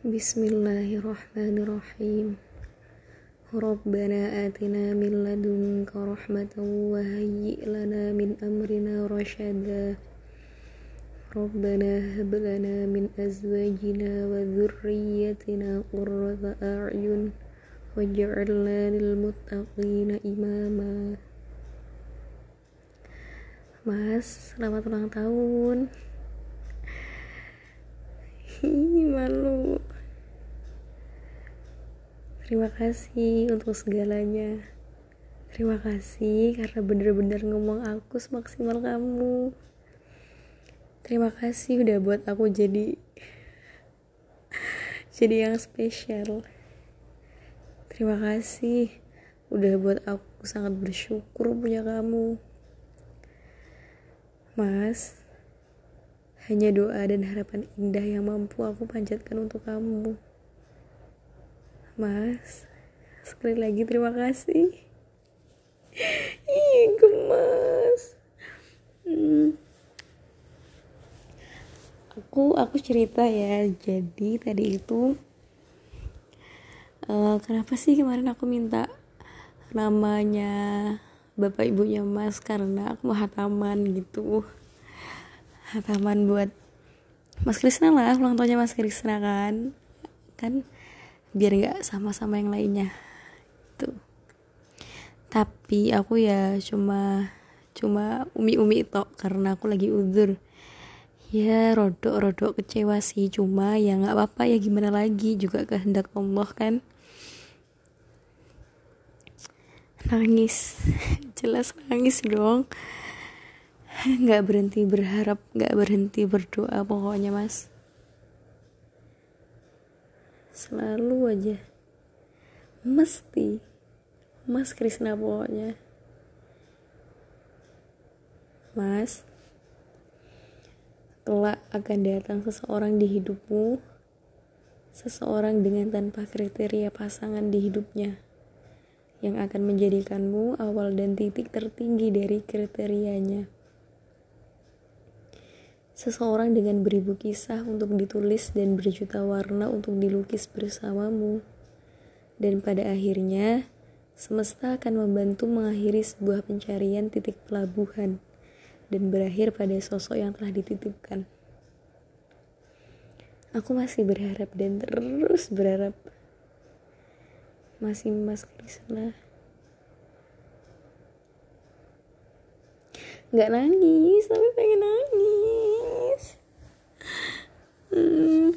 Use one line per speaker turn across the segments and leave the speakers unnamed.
Bismillahirrahmanirrahim. Rabbana atina min ladunka rahmatan wa hayyi lana min amrina rasyada Rabbana hab lana min azwajina wa dhurriyyatina qurrata a'yun waj'alna lil muttaqina imama. Mas, selamat ulang tahun. Hi, malu. Terima kasih untuk segalanya. Terima kasih karena bener-bener ngomong aku semaksimal kamu. Terima kasih udah buat aku jadi jadi yang spesial. Terima kasih udah buat aku sangat bersyukur punya kamu. Mas, hanya doa dan harapan indah yang mampu aku panjatkan untuk kamu. Mas, sekali lagi terima kasih. Ih, gemas. Hmm. Aku aku cerita ya. Jadi tadi itu uh, kenapa sih kemarin aku minta namanya bapak ibunya mas karena aku hataman gitu hataman buat mas Krisna lah ulang tahunnya mas Krisna kan. Kan biar nggak sama-sama yang lainnya. Tuh. Tapi aku ya cuma cuma umi-umi itu karena aku lagi uzur. Ya rodok-rodok kecewa sih. Cuma ya nggak apa-apa ya gimana lagi? Juga kehendak Allah kan. Nangis. Jelas nangis dong nggak berhenti berharap nggak berhenti berdoa pokoknya mas. Selalu aja. Mesti. Mas Krisna pokoknya. Mas kelak akan datang seseorang di hidupmu. Seseorang dengan tanpa kriteria pasangan di hidupnya. Yang akan menjadikanmu awal dan titik tertinggi dari kriterianya. Seseorang dengan beribu kisah untuk ditulis dan berjuta warna untuk dilukis bersamamu. Dan pada akhirnya, semesta akan membantu mengakhiri sebuah pencarian titik pelabuhan dan berakhir pada sosok yang telah dititipkan. Aku masih berharap dan terus berharap masih Mas Krisna nggak nangis tapi pengen nangis hmm.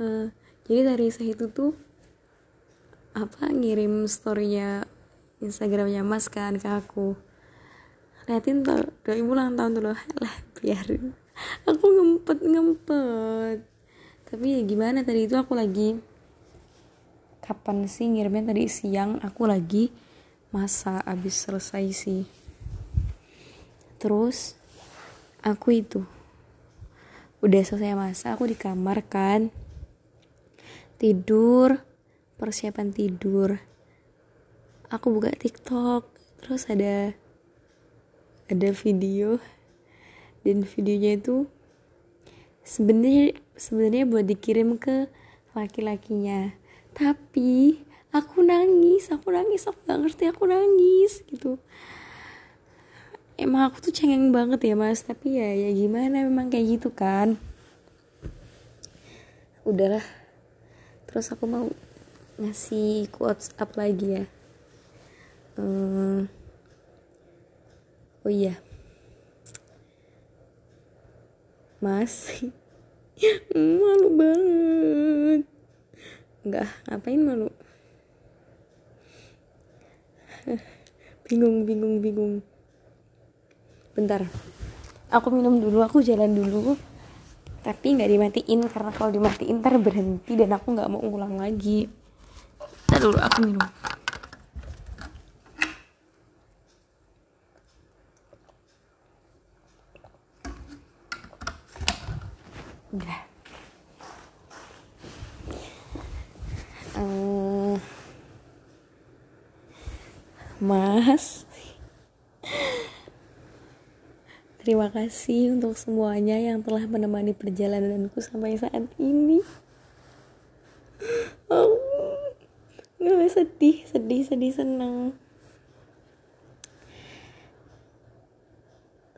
uh, jadi dari saya itu tuh apa ngirim storynya Instagramnya Mas kan ke aku. Liatin tuh ibu ulang tahun dulu. Lah biarin aku ngempet ngempet. Tapi ya gimana tadi itu aku lagi kapan sih ngirimnya? Tadi siang aku lagi masa abis selesai sih. Terus aku itu udah selesai masa aku di kamar kan. Tidur persiapan tidur. Aku buka tiktok terus ada ada video. Dan videonya itu sebenarnya sebenarnya buat dikirim ke laki-lakinya. Tapi aku nangis aku nangis aku gak ngerti aku nangis gitu emang aku tuh cengeng banget ya mas. Tapi ya ya gimana memang kayak gitu kan. Udahlah. Terus aku mau ngasih quotes up lagi ya. Hmm, oh iya. Mas malu banget. Enggak, ngapain malu? bingung, bingung, bingung. Bentar. Aku minum dulu, aku jalan dulu. Tapi nggak dimatiin karena kalau dimatiin ntar berhenti dan aku nggak mau ulang lagi. Ntar dulu aku minum. Udah. uh, Mas terima kasih untuk semuanya yang telah menemani perjalananku sampai saat ini. Oh, nggak sedih sedih sedih senang.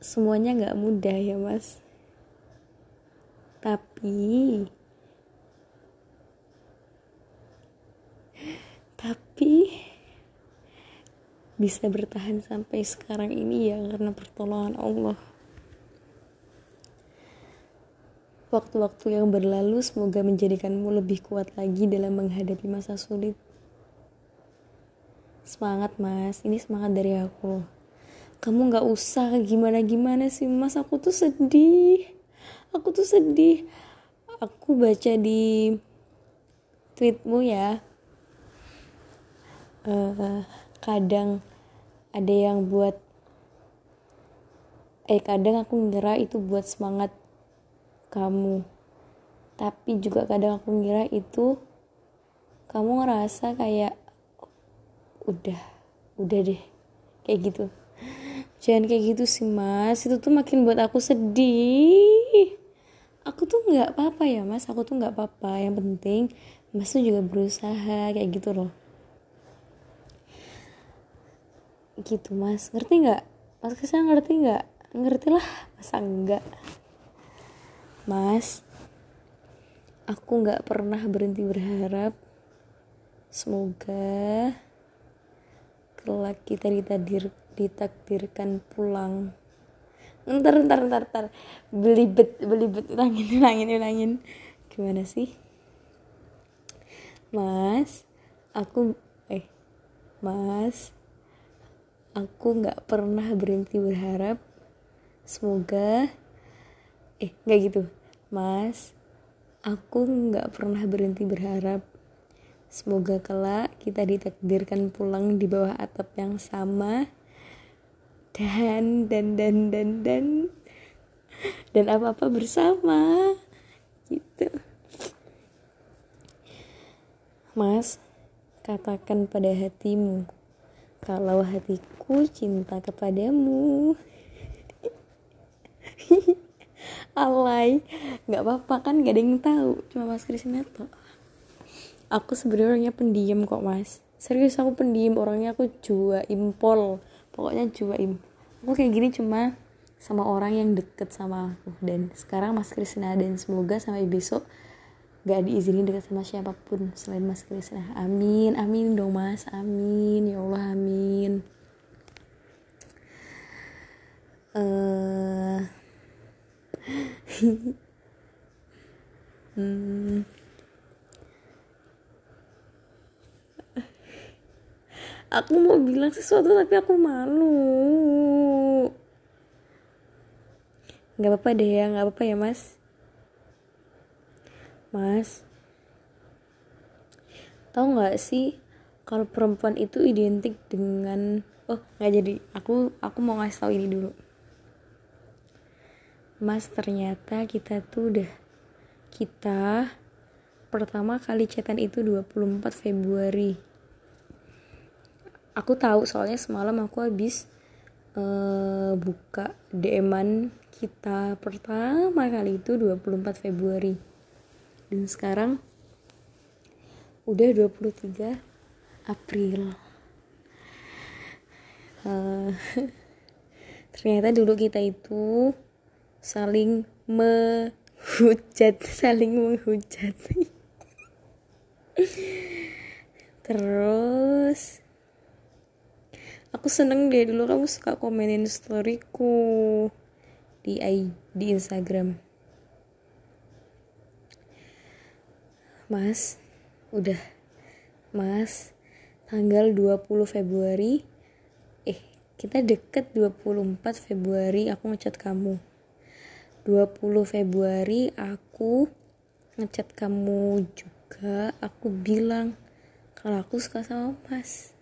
Semuanya nggak mudah ya mas. Tapi tapi bisa bertahan sampai sekarang ini ya karena pertolongan Allah waktu-waktu yang berlalu semoga menjadikanmu lebih kuat lagi dalam menghadapi masa sulit. Semangat mas. Ini semangat dari aku. Kamu nggak usah gimana gimana sih mas. Aku tuh sedih. Aku tuh sedih. Aku baca di tweetmu ya. Uh, kadang ada yang buat eh kadang aku ngira itu buat semangat kamu. Tapi juga kadang aku ngira itu kamu ngerasa kayak udah udah deh kayak gitu. Jangan kayak gitu sih mas. Itu tuh makin buat aku sedih. Aku tuh nggak apa-apa ya mas. Aku tuh nggak apa-apa. Yang penting mas tuh juga berusaha kayak gitu loh. Gitu mas. Ngerti nggak? Mas ke sana ngerti nggak? Ngerti lah masa enggak mas aku nggak pernah berhenti berharap. Semoga kelak kita ditakdir ditakdirkan pulang. Ntar ntar ntar ntar. Belibet belibet. Ulangin ulangin ulangin gimana sih? Mas aku eh mas aku nggak pernah berhenti berharap. Semoga eh nggak gitu mas aku nggak pernah berhenti berharap. Semoga kelak kita ditakdirkan pulang di bawah atap yang sama. Dan dan dan dan dan dan apa apa bersama. Gitu. Mas katakan pada hatimu kalau hatiku cinta kepadamu alay. Nggak apa-apa kan gak ada yang tahu. Cuma mas Krisneto aku sebenarnya orangnya pendiam kok mas. Serius aku pendiam. Orangnya aku jua impol. Pokoknya jua im. Aku kayak gini cuma sama orang yang deket sama aku. Dan sekarang mas Krisna dan semoga sampai besok gak diizinin dekat sama siapa pun selain Mas Krisna amin amin dong Mas. Amin. Ya Allah amin. Uh, hmm. aku mau bilang sesuatu tapi aku malu nggak apa-apa deh ya nggak apa-apa ya mas Mas, tahu nggak sih kalau perempuan itu identik dengan oh nggak jadi aku aku mau ngasih tahu ini dulu. Mas ternyata kita tuh udah kita pertama kali chatan itu 24 Februari. Aku tahu soalnya semalam aku habis uh, buka DM-an kita pertama kali itu 24 Februari dan sekarang udah 23 April uh, ternyata dulu kita itu saling menghujat saling menghujat. Terus aku seneng deh dulu kamu suka komenin storyku di di Instagram. Mas, udah. Mas, tanggal 20 Februari eh kita deket 24 Februari aku ngechat kamu 20 Februari aku ngechat kamu juga. Aku bilang kalau aku suka sama mas.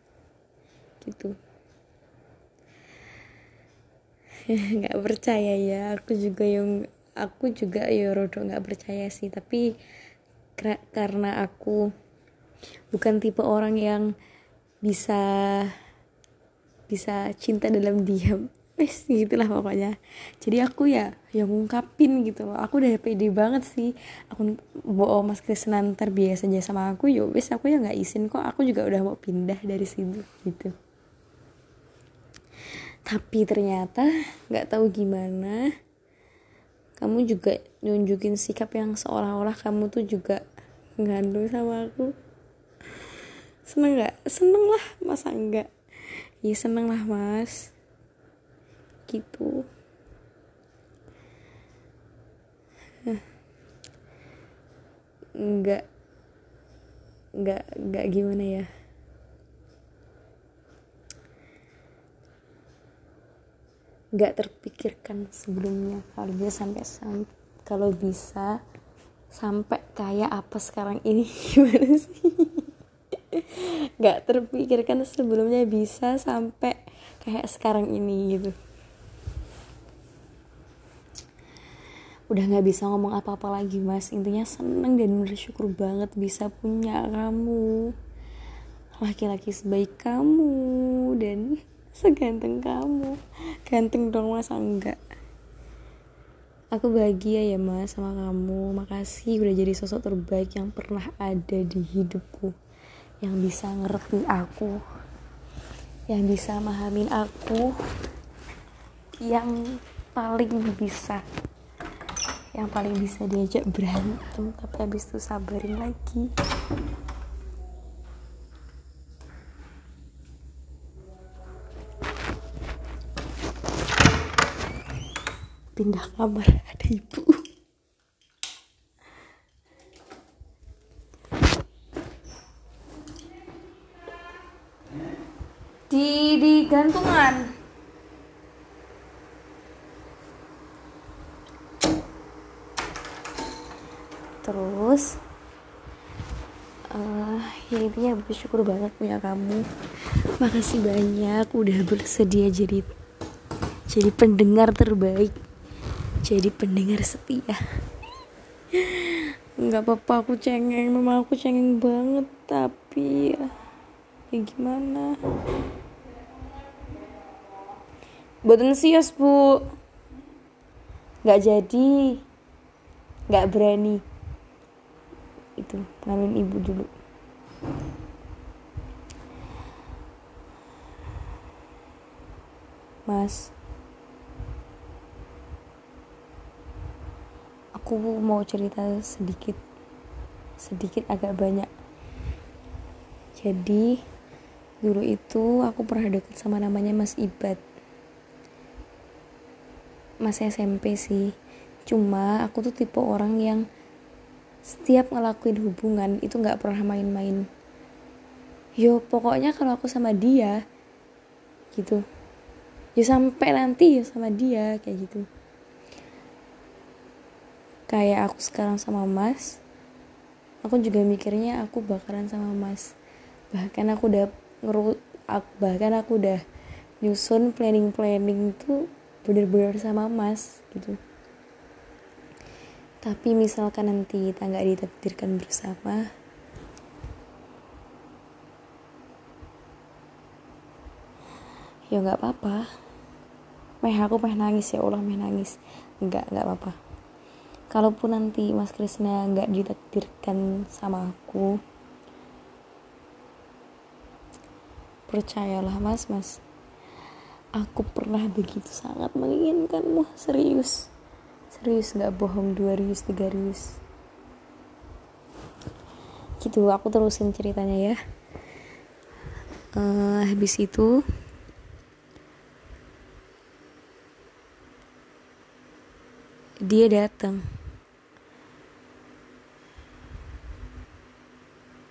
Gitu. Nggak percaya ya. Aku juga yang aku juga ya rodo nggak percaya sih. Tapi karena aku bukan tipe orang yang bisa bisa cinta dalam diam wes gitulah pokoknya. Jadi aku ya yang ngungkapin gitu loh. Aku udah pede banget sih. Aku bawa mas Krisna ntar biasa aja sama aku ya wes aku ya nggak izin kok. Aku juga udah mau pindah dari situ gitu. Tapi ternyata nggak tahu gimana kamu juga nunjukin sikap yang seolah-olah kamu tuh juga ngandung sama aku. Seneng nggak? Seneng lah masa enggak ya seneng lah mas gitu. Nggak nggak nggak gimana ya? Nggak terpikirkan sebelumnya kalau bisa sampai sam kalau bisa sampai kayak apa sekarang ini gimana sih? Nggak terpikirkan sebelumnya bisa sampai kayak sekarang ini gitu udah nggak bisa ngomong apa-apa lagi mas. Intinya seneng dan bersyukur banget bisa punya kamu. Laki-laki sebaik kamu dan seganteng kamu. Ganteng dong mas enggak? Aku bahagia ya mas sama kamu. Makasih udah jadi sosok terbaik yang pernah ada di hidupku. Yang bisa ngerti aku. Yang bisa mahamin aku. Yang paling bisa yang paling bisa diajak berantem tapi habis itu sabarin lagi. Pindah kamar ada ibu. Di di gantungan terus uh, ya intinya bersyukur banget punya kamu. Makasih banyak udah bersedia jadi jadi pendengar terbaik jadi pendengar setia. Nggak apa-apa aku cengeng memang aku cengeng banget tapi ya, ya gimana? Boten sios bu. Nggak jadi nggak berani itu ngalin ibu dulu. Mas. Aku mau cerita sedikit sedikit agak banyak. Jadi dulu itu aku pernah deket sama namanya Mas Ibad Mas SMP sih. Cuma aku tuh tipe orang yang setiap ngelakuin hubungan itu nggak pernah main-main. Yo pokoknya kalau aku sama dia gitu. Ya sampai nanti ya sama dia kayak gitu. Kayak aku sekarang sama mas aku juga mikirnya aku bakalan sama mas. Bahkan aku udah ngeru bahkan aku udah nyusun planning planning itu bener-bener sama mas gitu tapi misalkan nanti kita nggak ditakdirkan bersama ya nggak apa-apa. Meh aku meh nangis ya Allah meh nangis. Nggak nggak apa-apa. Kalaupun nanti Mas Krisna nggak ditakdirkan sama aku percayalah mas mas. Aku pernah begitu sangat menginginkanmu serius serius nggak bohong dua rius tiga rius. Gitu aku terusin ceritanya ya. Uh, habis itu dia datang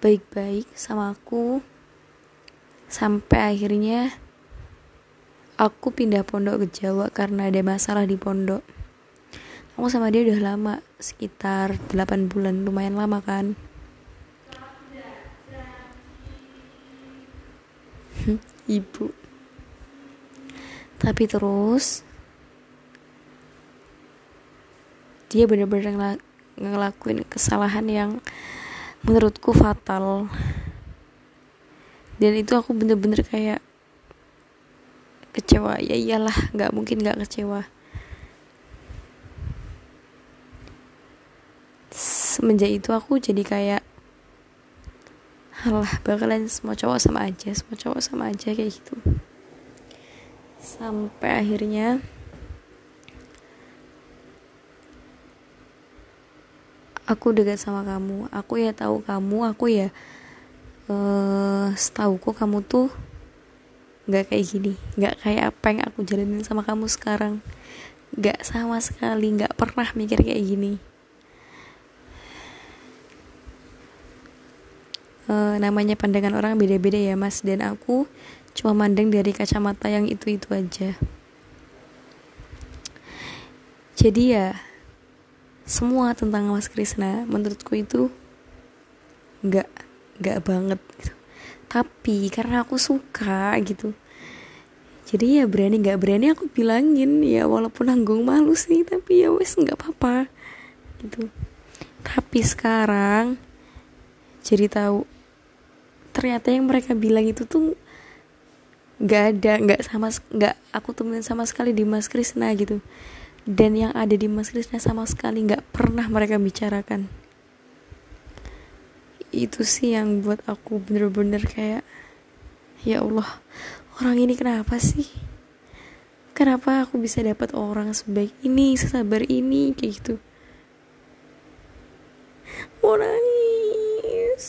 baik-baik sama aku sampai akhirnya aku pindah pondok ke Jawa karena ada masalah di pondok aku sama dia udah lama sekitar 8 bulan lumayan lama kan. Ibu. Tapi terus dia bener-bener ngelakuin kesalahan yang menurutku fatal. Dan itu aku bener-bener kayak kecewa. Ya iyalah nggak mungkin nggak kecewa semenjak itu aku jadi kayak halah bakalan semua cowok sama aja semua cowok sama aja kayak gitu. Sampai akhirnya aku dekat sama kamu. Aku ya tahu kamu aku ya uh, setauku kamu tuh nggak kayak gini. Nggak kayak apa yang aku jalanin sama kamu sekarang. Nggak sama sekali nggak pernah mikir kayak gini uh, namanya pandangan orang beda-beda ya mas. Dan aku cuma mandang dari kacamata yang itu-itu aja. Jadi ya semua tentang Mas Krisna menurutku itu nggak nggak banget gitu. Tapi karena aku suka gitu. Jadi ya berani nggak berani aku bilangin ya walaupun nanggung malu sih tapi ya wes nggak apa-apa gitu. Tapi sekarang jadi tahu ternyata yang mereka bilang itu tuh nggak ada nggak sama nggak aku temuin sama sekali di Mas Krisna gitu. Dan yang ada di Mas Krisna sama sekali nggak pernah mereka bicarakan. Itu sih yang buat aku bener-bener kayak ya Allah orang ini kenapa sih? Kenapa aku bisa dapat orang sebaik ini sesabar ini kayak gitu mau nangis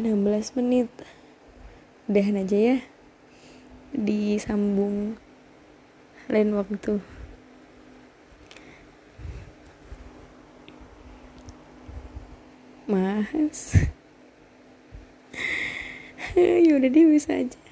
udah 16 menit. Udahan aja ya. Disambung. Lain waktu. Mas. Ya udah dia bisa aja